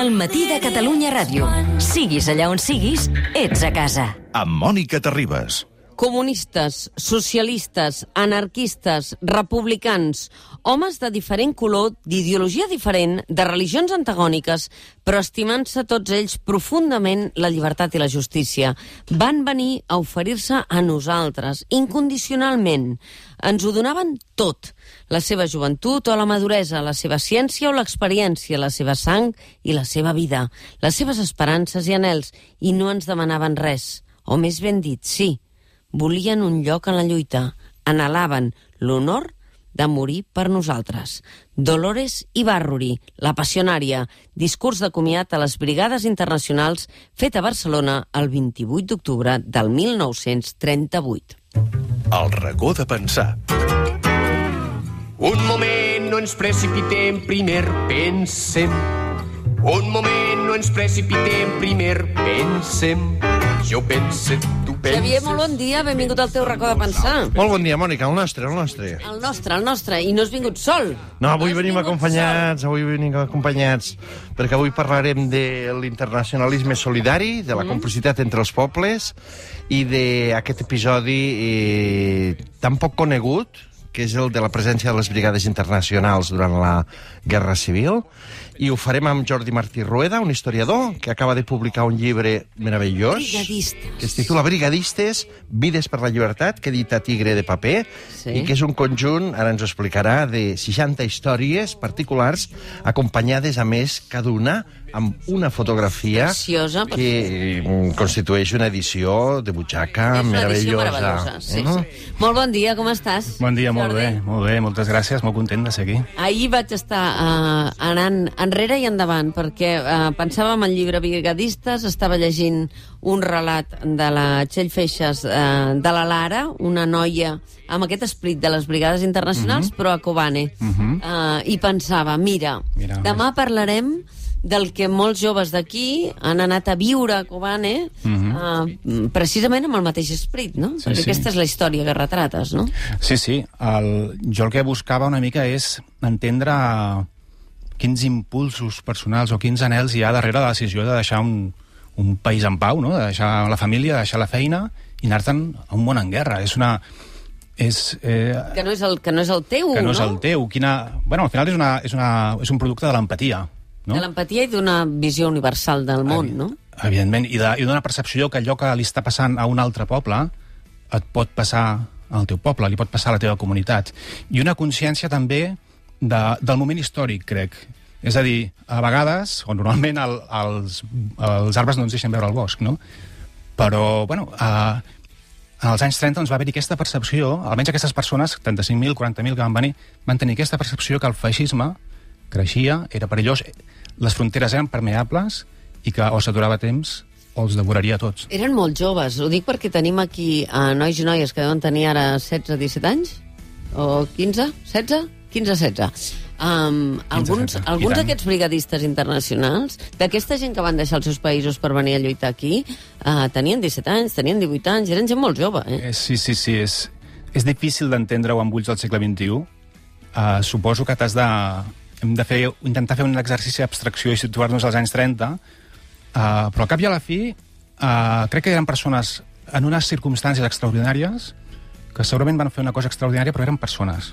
El matí de Catalunya Ràdio. Siguis allà on siguis, ets a casa. amb Mònica Terribas. Comunistes, socialistes, anarquistes, republicans, homes de diferent color, d'ideologia diferent, de religions antagòniques, però estimant-se tots ells profundament la llibertat i la justícia, van venir a oferir-se a nosaltres, incondicionalment. Ens ho donaven tot, la seva joventut o la maduresa, la seva ciència o l'experiència, la seva sang i la seva vida, les seves esperances i anels, i no ens demanaven res, o més ben dit, sí, volien un lloc en la lluita, anhelaven l'honor de morir per nosaltres. Dolores Ibarruri, la passionària, discurs de comiat a les Brigades Internacionals fet a Barcelona el 28 d'octubre del 1938. El racó de pensar. Un moment, no ens precipitem, primer pensem. Un moment, no ens precipitem, primer pensem. Jo pense, tu penses... Xavier, molt bon dia, benvingut al teu racó de pensar. Molt bon dia, Mònica, el nostre, el nostre. El nostre, el nostre, i no has vingut sol. No, avui has venim acompanyats, avui venim acompanyats, perquè avui parlarem de l'internacionalisme solidari, de la complicitat entre els pobles, i d'aquest episodi eh, tan poc conegut, que és el de la presència de les brigades internacionals durant la Guerra Civil, i ho farem amb Jordi Martí Rueda, un historiador que acaba de publicar un llibre meravellós que es titula Brigadistes, vides per la llibertat, que edita Tigre de paper, Sí. i que és un conjunt, ara ens ho explicarà, de 60 històries particulars, acompanyades, a més, cada una amb una fotografia Preciosa, que mm, constitueix una edició de butxaca És una meravellosa. meravellosa. Sí, Mm? sí. Molt bon dia, com estàs? Bon dia, molt Jordi? bé, molt bé, moltes gràcies, molt content de ser aquí. Ahir vaig estar uh, anant enrere i endavant, perquè uh, pensava en el llibre Brigadistes, estava llegint un relat de la Txell Feixes uh, de la Lara, una noia amb aquest esprit de les brigades internacionals, però a Kobane. uh, I pensava, mira, Mira, demà parlarem del que molts joves d'aquí han anat a viure a Kobane uh, precisament amb el mateix esprit, no? Sí, Perquè sí. aquesta és la història que retrates, no? Sí, sí, el, jo el que buscava una mica és entendre quins impulsos personals o quins anels hi ha darrere de la decisió de deixar un, un país en pau, no? de deixar la família, de deixar la feina i anar-te'n a un món en guerra. És una... És, eh, Que no és el, que no és el teu, que no no? és el teu. Quina... Bueno, al final és, una, és, una, és un producte de l'empatia. No? De l'empatia i d'una visió universal del món, no? Evidentment, i de- i d'una percepció que allò que li està passant a un altre poble et pot passar al teu poble, li pot passar a la teva comunitat. I una consciència també de, del moment històric, crec. És a dir, a vegades, o normalment el, els, els arbres no ens deixen veure el bosc, no? Però, bueno, a, en els anys 30 doncs, va haver-hi aquesta percepció, almenys aquestes persones, 35.000, 40.000 que van venir, van tenir aquesta percepció que el feixisme creixia, era perillós, les fronteres eren permeables i que o s'aturava temps o els devoraria tots. Eren molt joves. Ho dic perquè tenim aquí a nois i noies que deuen tenir ara 16-17 anys, o 15, 16? 15-16. Um, alguns 16, i alguns d'aquests brigadistes internacionals, d'aquesta gent que van deixar els seus països per venir a lluitar aquí, uh, tenien 17 anys, tenien 18 anys, eren gent molt jove, eh? Eh, sí, sí, sí, és, és difícil d'entendre-ho amb ulls del segle XXI. Uh, suposo que t'has de... Hem de fer, intentar fer un exercici d'abstracció i situar-nos als anys 30, uh, però al cap i a la fi uh, crec que eren persones en unes circumstàncies extraordinàries que segurament van fer una cosa extraordinària, però eren persones.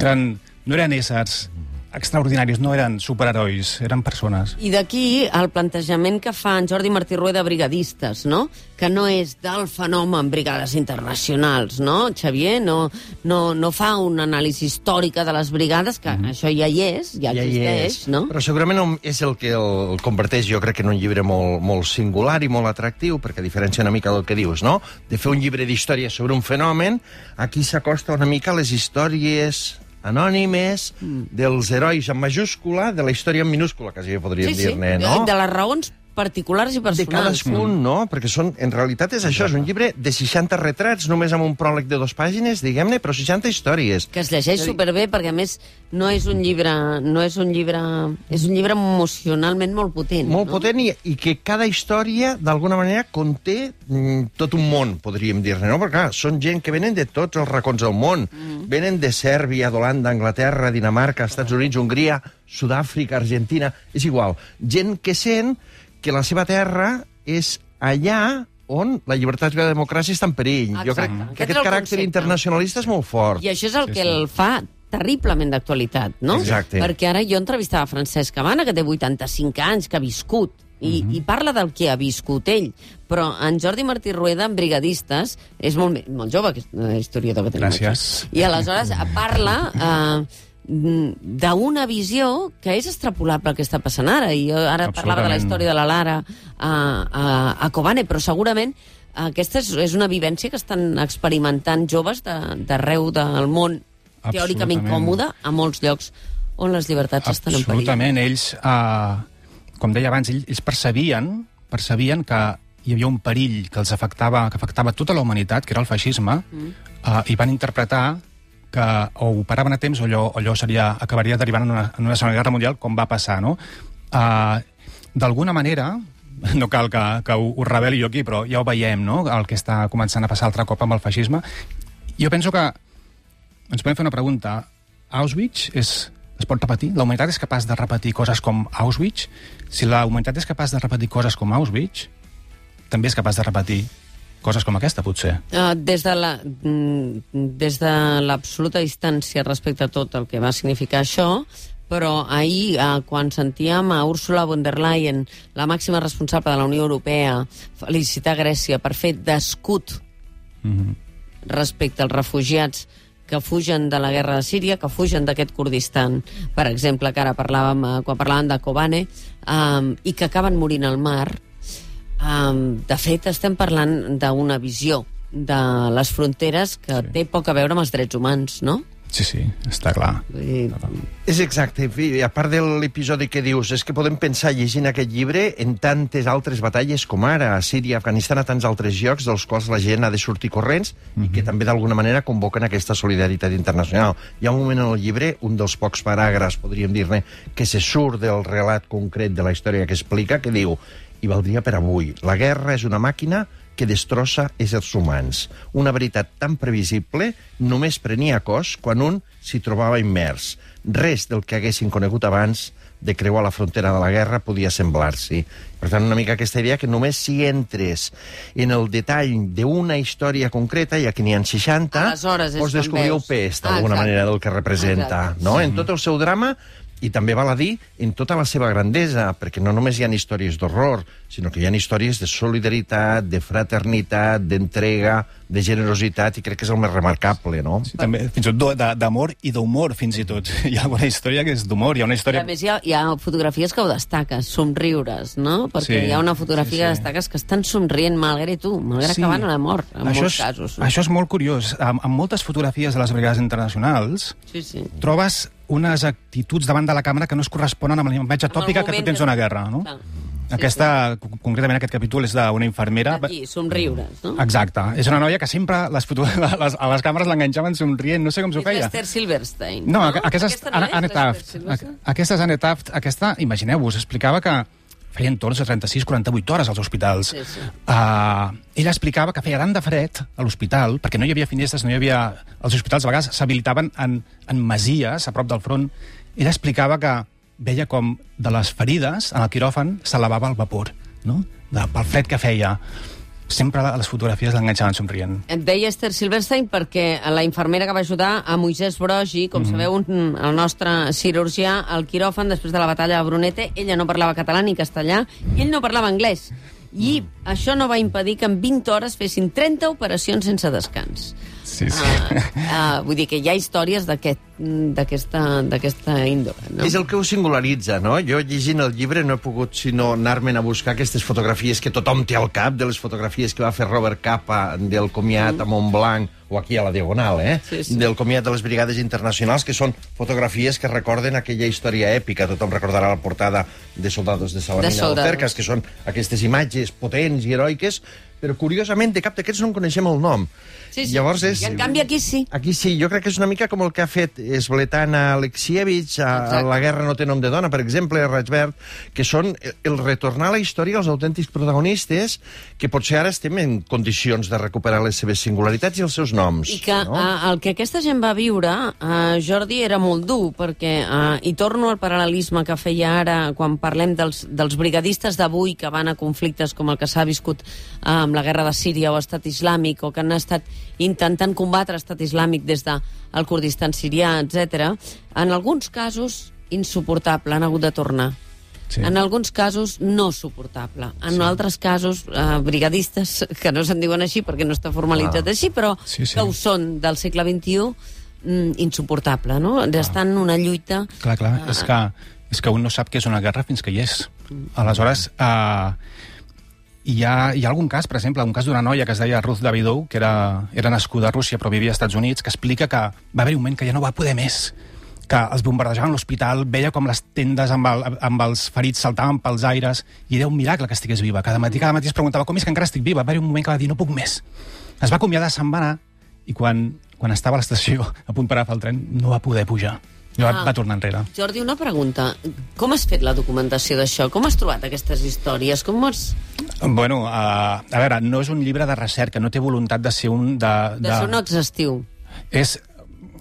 Eren, no eren éssers extraordinaris, no eren superherois, eren persones. I d'aquí el plantejament que fa en Jordi Martí Rueda Brigadistes, no? Que no és del fenomen brigades internacionals, no? Xavier no, no, no fa una anàlisi històrica de les brigades, que això ja hi és, ja, Ja existeix, és. no? Però segurament és el que el converteix, jo crec que en un llibre molt, molt singular i molt atractiu, perquè diferencia una mica del que dius, no? De fer un llibre d'història sobre un fenomen, aquí s'acosta una mica a les històries anònimes dels herois en majúscula, de la història en minúscula, quasi podríem dir-ne, no? De les raons particulars i de personals. cadascun, no? Perquè són, en realitat és això, és un llibre de 60 retrats, només amb un pròleg de dos pàgines, diguem-ne, però 60 històries. que es llegeix superbé perquè a més no és un llibre no és un llibre és un llibre emocionalment molt potent Molt no? potent i, i que cada història, d'alguna manera, conté mm, tot un món, podríem dir-ne, no? Perquè, clar, són gent que venen de tots els racons del món. Mm. Venen de Sèrbia, d'Holanda, Anglaterra, Dinamarca, Estats Units, Hongria, Sud-àfrica, Argentina... És igual. Gent que sent que la seva terra és allà on la llibertat i la democràcia està en perill. Jo Exacte. crec Aquest que aquest el caràcter concepte. internacionalista és molt fort. i això és el que el fa terriblement d'actualitat, no? Exacte. Perquè ara jo entrevistava Francesc Cabana, que té 85 anys, que ha viscut, i, Mhm. i parla del que ha viscut ell. Però en Jordi Martí Rueda, en Brigadistes, és molt, molt jove, que és un historiador que tenim Gràcies. aquí. I aleshores parla eh, d'una visió que és extrapolable al que està passant ara. I jo ara parlava de la història de la Lara a, a, a Kobane, però segurament aquesta és, és una vivència que estan experimentant joves de- d'arreu de, del món teòricament còmode a molts llocs on les llibertats estan en perill. Absolutament. Ells, eh, com deia abans, ells, ells percebien, percebien que hi havia un perill que els afectava, que afectava tota la humanitat, que era el feixisme, mm. eh, i van interpretar que o ho paraven a temps o allò, allò seria, acabaria derivant en una, en una segona guerra mundial, com va passar, no? Uh, D'alguna manera, no cal que, que ho, ho reveli jo aquí, però ja ho veiem, no?, el que està començant a passar altre cop amb el feixisme. Jo penso que ens podem fer una pregunta. Auschwitz és, es pot repetir? La humanitat és capaç de repetir coses com Auschwitz? Si la humanitat és capaç de repetir coses com Auschwitz, també és capaç de repetir coses com aquesta, potser. Uh, des de la mm, des de l'absoluta distància respecte a tot el que va significar això, però ahir, uh, quan sentíem a Ursula von der Leyen, la màxima responsable de la Unió Europea, felicitar Grècia per fer d'escut respecte als refugiats que fugen de la guerra de Síria, que fugen d'aquest Kurdistan, per exemple, que ara parlàvem, eh, quan parlàvem de Kobane, um, i que acaben morint al mar, um, de fet, estem parlant d'una visió de les fronteres que sí. té poc a veure amb els drets humans, no? Sí, sí, està clar. Dir, És exacte. Fi, a part de l'episodi que dius, és que podem pensar llegint aquest llibre en tantes altres batalles com ara, a Síria, Afganistan, a tants altres llocs dels quals la gent ha de sortir corrents mm -hmm. i que també d'alguna manera convoquen aquesta solidaritat internacional. Hi ha un moment en el llibre, un dels pocs paràgrafs, podríem dir-ne, que se surt del relat concret de la història que explica, que diu i valdria per avui. La guerra és una màquina que destrossa éssers humans. Una veritat tan previsible només prenia cos quan un s'hi trobava immers. Res del que haguessin conegut abans de creuar la frontera de la guerra podia semblar-s'hi. Per tant, una mica aquesta idea que només si entres en el detall d'una història concreta, ja que n'hi ha 60, Aleshores és pots quan descobrir el veus. pes, Ah, d'alguna exacte. manera, del que representa. Exacte. No? En tot el seu drama i també val a dir en tota la seva grandesa, perquè no només hi ha històries d'horror, sinó que hi ha històries de solidaritat, de fraternitat, d'entrega, de generositat, i crec que és el més remarcable, no? Sí, també, fins i tot d'amor i d'humor, fins i tot. Hi ha alguna història que és d'humor, hi ha una I història... a més hi ha, hi ha fotografies que ho destaques, somriures, no? Perquè Sí, hi ha una fotografia sí, sí. que destaques que estan somrient malgrat tu, malgrat que van a la mort, en això molts és, casos. Això és molt curiós. En, en moltes fotografies de les brigades internacionals Sí, sí. trobes unes actituds davant de la càmera que no es corresponen amb la imatge tòpica que tu tens d'una guerra, no? Clar. Aquesta, concretament aquest capítol és d'una infermera... Aquí, somriures, no? Exacte. És una noia que sempre les foto... les, a les càmeres l'enganxaven somrient, no sé com s'ho feia. l'Esther Silverstein. No, no? aquesta Aquesta no és Anne Taft. Aquesta és Anne Taft. Aquesta, imagineu-vos, explicava que feien torns de 36-48 hores als hospitals. Sí, sí. Uh, ella explicava que feia tant de fred a l'hospital, perquè no hi havia finestres, no hi havia... Els hospitals a vegades s'habilitaven en, en masies a prop del front. Ella explicava que veia com de les ferides en el quiròfan s'elevava el vapor, no? De, pel fred que feia. Sempre a les fotografies l'enganxaven somrient. Et deia Esther Silverstein perquè la infermera que va ajudar a Moisès Brogi, com mm. sabeu, un, el nostre cirurgià al quiròfan després de la batalla de Brunete, ella no parlava català ni castellà, i ell no parlava anglès. I això no va impedir que en 20 hores fessin 30 operacions sense descans. Sí, sí. Uh, uh, vull dir que hi ha històries d'aquest- d'aquesta d'aquesta índole, no? És el que ho singularitza, no? Jo, llegint el llibre, no he pogut sinó anar-me'n a buscar aquestes fotografies que tothom té al cap, de les fotografies que va fer Robert Capa del comiat a Montblanc, o aquí a la Diagonal, eh? Sí, sí. Del comiat de les Brigades Internacionals, que són fotografies que recorden aquella història èpica. Tothom recordarà la portada de Soldados de Salamina De o Soldados. Cercas, que són aquestes imatges potents i heroiques, però curiosament de cap d'aquests no en coneixem el nom. Sí, sí. Llavors és... I en canvi aquí sí. Aquí sí, jo crec que és una mica com el que ha fet Esbletana Alexievich a, a. La guerra no té nom de dona, per exemple, a Rajbert, que són el- retornar a la història als autèntics protagonistes que potser ara estem en condicions de recuperar les seves singularitats i els seus noms. I que no? uh, el que aquesta gent va viure, uh, Jordi, era molt dur, perquè, uh, i torno al paral·lelisme que feia ara quan parlem dels, dels brigadistes d'avui que van a conflictes com el que s'ha viscut amb la guerra de Síria o Estat Islàmic, o que han estat intentant combatre Estat Islàmic des del de Kurdistan sirià, etc. en alguns casos, insuportable, han hagut de tornar. Sí. En alguns casos, no suportable. En sí. altres casos, eh, brigadistes, que no se'n diuen així perquè no està formalitzat Ah. així, però Sí, sí. que ho són del segle XXI, mm, insuportable, no? Estan en una lluita... Clar, clar, Ah. és que, és que un no sap què és una guerra fins que hi és. Aleshores, eh, hi, ha, hi ha algun cas, per exemple, un cas d'una noia que es deia Ruth Davidou, que era, era nascuda a Rússia però vivia als Estats Units, que explica que va haver un moment que ja no va poder més que els bombardejaven l'hospital, veia com les tendes amb, el, amb els ferits saltaven pels aires, i era un miracle que estigués viva. Cada matí, cada matí es preguntava com és que encara estic viva. Va haver un moment que va dir no puc més. Es va acomiadar, se'n va anar, i quan, quan estava a l'estació a punt per agafar el tren no va poder pujar. I va, Ah. va tornar enrere. Jordi, una pregunta. Com has fet la documentació d'això? Com has trobat aquestes històries? Com has... Bueno, uh, a veure, no és un llibre de recerca, no té voluntat de ser un... De, De ser un exhaustiu. És,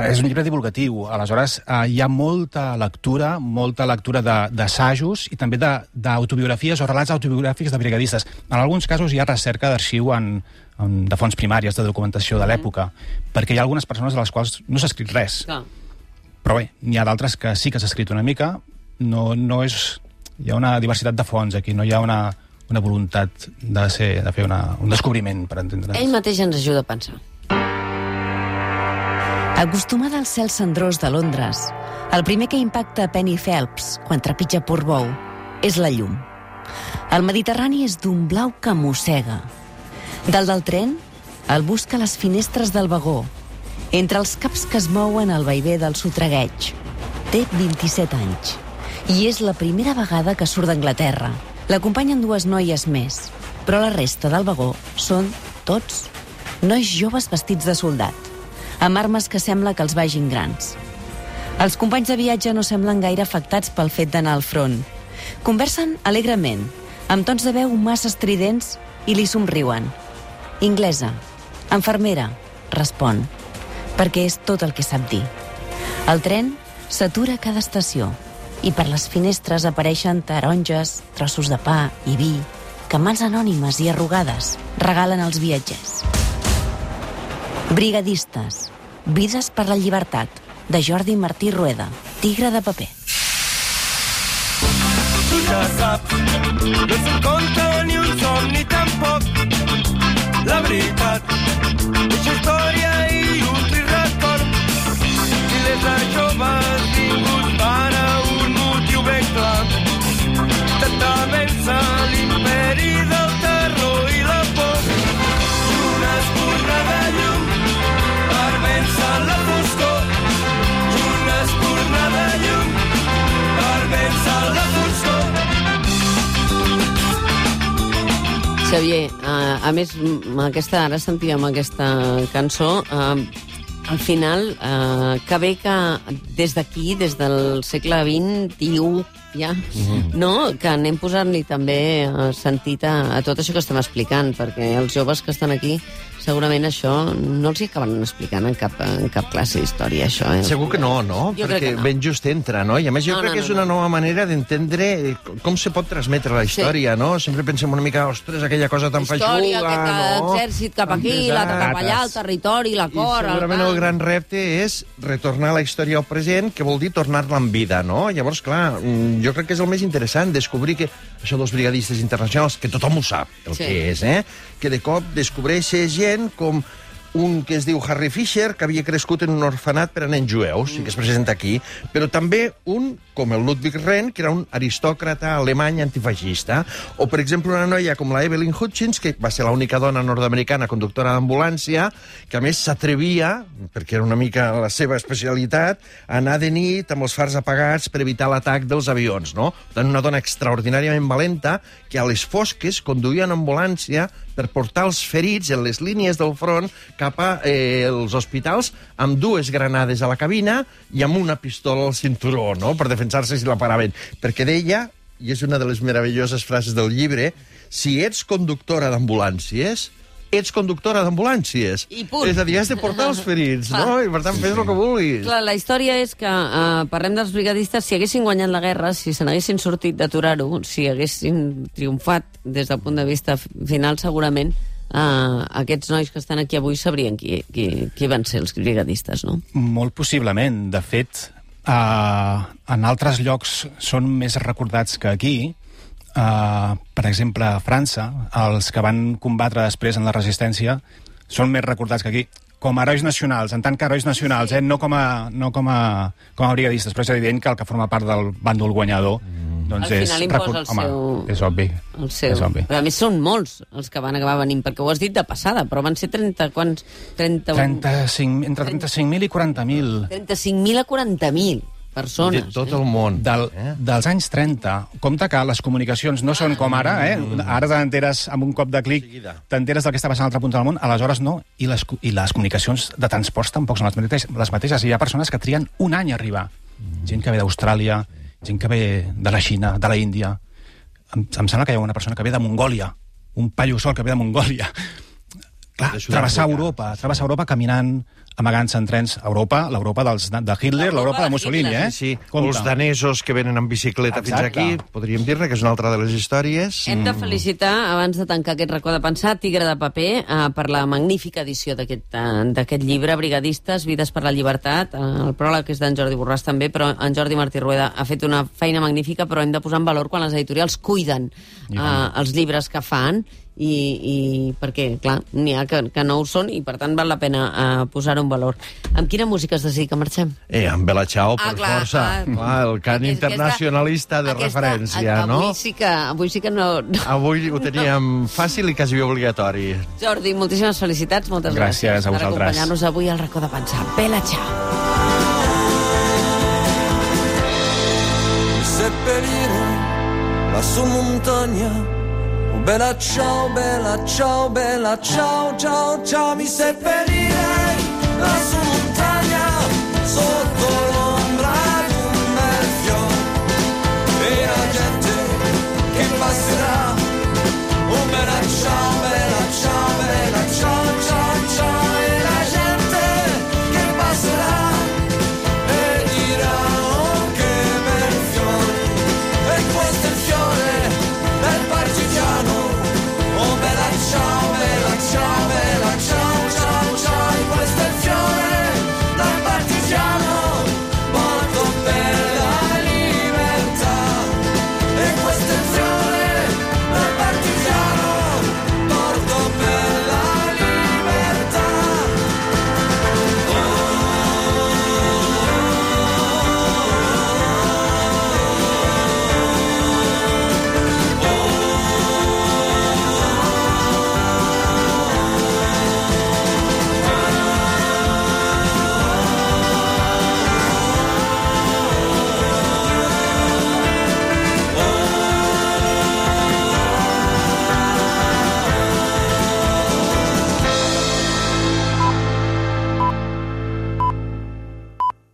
és un llibre divulgatiu, aleshores uh, hi ha molta lectura, molta lectura de- d'assajos i també de- d'autobiografies o relats autobiogràfics de brigadistes. En alguns casos hi ha recerca d'arxiu en, en, de fonts primàries, de documentació de l'època, perquè hi ha algunes persones de les quals no s'ha escrit res. Clar. Però bé, n'hi ha d'altres que sí que s'ha escrit una mica, no, no és... Hi ha una diversitat de fonts aquí, no hi ha una, una voluntat de, ser, de fer una, un descobriment, per entendre's. Ell mateix ens ajuda a pensar. Acostumada al cel cendrós de Londres, el primer que impacta Penny Phelps quan trepitja Portbou és la llum. El Mediterrani és d'un blau que mossega. Dalt del tren, el busca a les finestres del vagó, entre els caps que es mouen al vaivé del sotregueig. Té 27 anys i és la primera vegada que surt d'Anglaterra. L'acompanyen dues noies més, però la resta del vagó són tots nois joves vestits de soldat, amb armes que sembla que els vagin grans. Els companys de viatge no semblen gaire afectats pel fet d'anar al front. Conversen alegrement, amb tons de veu massa estridents i li somriuen. Inglesa, enfermera, respon, perquè és tot el que sap dir. El tren s'atura a cada estació i per les finestres apareixen taronges, trossos de pa i vi que mans anònimes i arrugades regalen als viatgers. Brigadistes, vides per la llibertat, de Jordi Martí Rueda, tigre de paper. ja saps, no és un conte ni un somni tampoc. La veritat, és història i un. Milers de joves vinguts per a un motiu ben clar. Intentar vèncer l'imperi del terror i la por. Una espurna de llum per vèncer la foscor. Una espurna de llum per vèncer la foscor. Xavier, uh, a més, aquesta, ara sentíem aquesta cançó, uh, al final, uh, que bé que des d'aquí, des del segle XXI, ja, no? que anem posant-li també uh, sentit a, a tot això que estem explicant, perquè els joves que estan aquí, segurament això no els hi acaben explicant en cap, en cap classe d'història, això. Eh? Segur que no, no? Jo Perquè que no. ben just entra, no? I a més jo No, crec no, que no, és una no. nova manera d'entendre com se pot transmetre la història, no? Sempre pensem una mica, ostres, aquella cosa tan història, feixuga, no? exèrcit cap aquí, l'altre cap allà, el territori, la I cor... segurament tal. el gran repte és retornar la història al present, que vol dir tornar-la en vida, no? Llavors, clar, mm, jo crec que és el més interessant, descobrir que això dels brigadistes internacionals, que tothom ho sap, el Sí. que és, eh? Que de cop descobreix gent com un que es diu Harry Fisher, que havia crescut en un orfenat per a nens jueus, i que es presenta aquí, però també un, com el Ludwig Renn, que era un aristòcrata alemany antifeixista, o, per exemple, una noia com la Evelyn Hutchins, que va ser l'única dona nord-americana conductora d'ambulància, que a més s'atrevia, perquè era una mica la seva especialitat, a anar de nit amb els fars apagats per evitar l'atac dels avions, no? Tant, una dona extraordinàriament valenta que a les fosques conduïa una ambulància per portar els ferits en les línies del front cap a eh, els hospitals amb dues granades a la cabina i amb una pistola al cinturó, no?, per defensar-se si la paraven. Perquè deia, i és una de les meravelloses frases del llibre, si ets conductora d'ambulàncies, ets conductora d'ambulàncies. I punt. És a dir, has de portar els ferits, no? I per tant, fes el que vulguis. Clar, la història és que, uh, parlem dels brigadistes, si haguessin guanyat la guerra, si se n'haguessin sortit d'aturar-ho, si haguessin triomfat des del punt de vista final, segurament uh, aquests nois que estan aquí avui sabrien qui, qui, qui van ser els brigadistes, no? Molt possiblement. De fet, uh, en altres llocs són més recordats que aquí. Uh, per exemple, a França, els que van combatre després en la resistència són més recordats que aquí com a herois nacionals, en tant que herois nacionals, eh? no, com a, no com, a, com a brigadistes, però és evident que el que forma part del bàndol guanyador doncs Al és... final imposa record- el Home, seu- és obvi. El seu. És obvi. Però a més són molts els que van acabar venint, perquè ho has dit de passada, però van ser 30, quants? 31... 35, entre 35.000 i 40.000. 35.000 a 40.000 De persones. tot el món. Del, Eh? dels anys 30. Compte que les comunicacions no són com ara, eh? Ara t'enteres amb un cop de clic, t'enteres del que està passant a l'altre punt del món, aleshores no, i les, i les comunicacions de transports tampoc són les mateixes, les mateixes. Hi ha persones que triguen un any a arribar. Gent que ve d'Austràlia, gent que ve de la Xina, de la Índia. Em, em sembla que hi ha una persona que ve de Mongòlia, un paio sol que ve de Mongòlia. Clar, travessar Europa, travessar Europa caminant, amagant-se en trens a Europa, l'Europa dels, de Hitler, l'Europa de Mussolini, eh? Sí, sí. Compte. Els danesos que venen amb bicicleta Exacte. fins aquí, podríem dir-ne que és una altra de les històries. Hem de felicitar, abans de tancar aquest racó de pensar, Tigre de Paper, eh, per la magnífica edició d'aquest eh, d'aquest llibre, Brigadistes, Vides per la Llibertat. Eh, el pròleg és d'en Jordi Borràs també, però en Jordi Martí Rueda ha fet una feina magnífica, però hem de posar en valor quan les editorials cuiden eh, els llibres que fan, i, i perquè, clar, n'hi ha que, que no ho són i, per tant, val la pena eh, posar-ho en valor. Amb quina música es desea que marxem? Eh, amb Bela per Ah, clar, força. ah. Clar, el cant Aquesta- internacionalista de aquesta- referència, avui no? Sí que, avui sí que no... no. Avui ho teníem fàcil i quasi obligatori. Jordi, moltíssimes felicitats, moltes gràcies, Gràcies a per vosaltres. acompanyar-nos avui al racó de pensar. Bella, ciao! seppellire lassù in montagna. Bella ciao, bella ciao, bella ciao, ciao, ciao, mi seppellire lassù in montagna sotto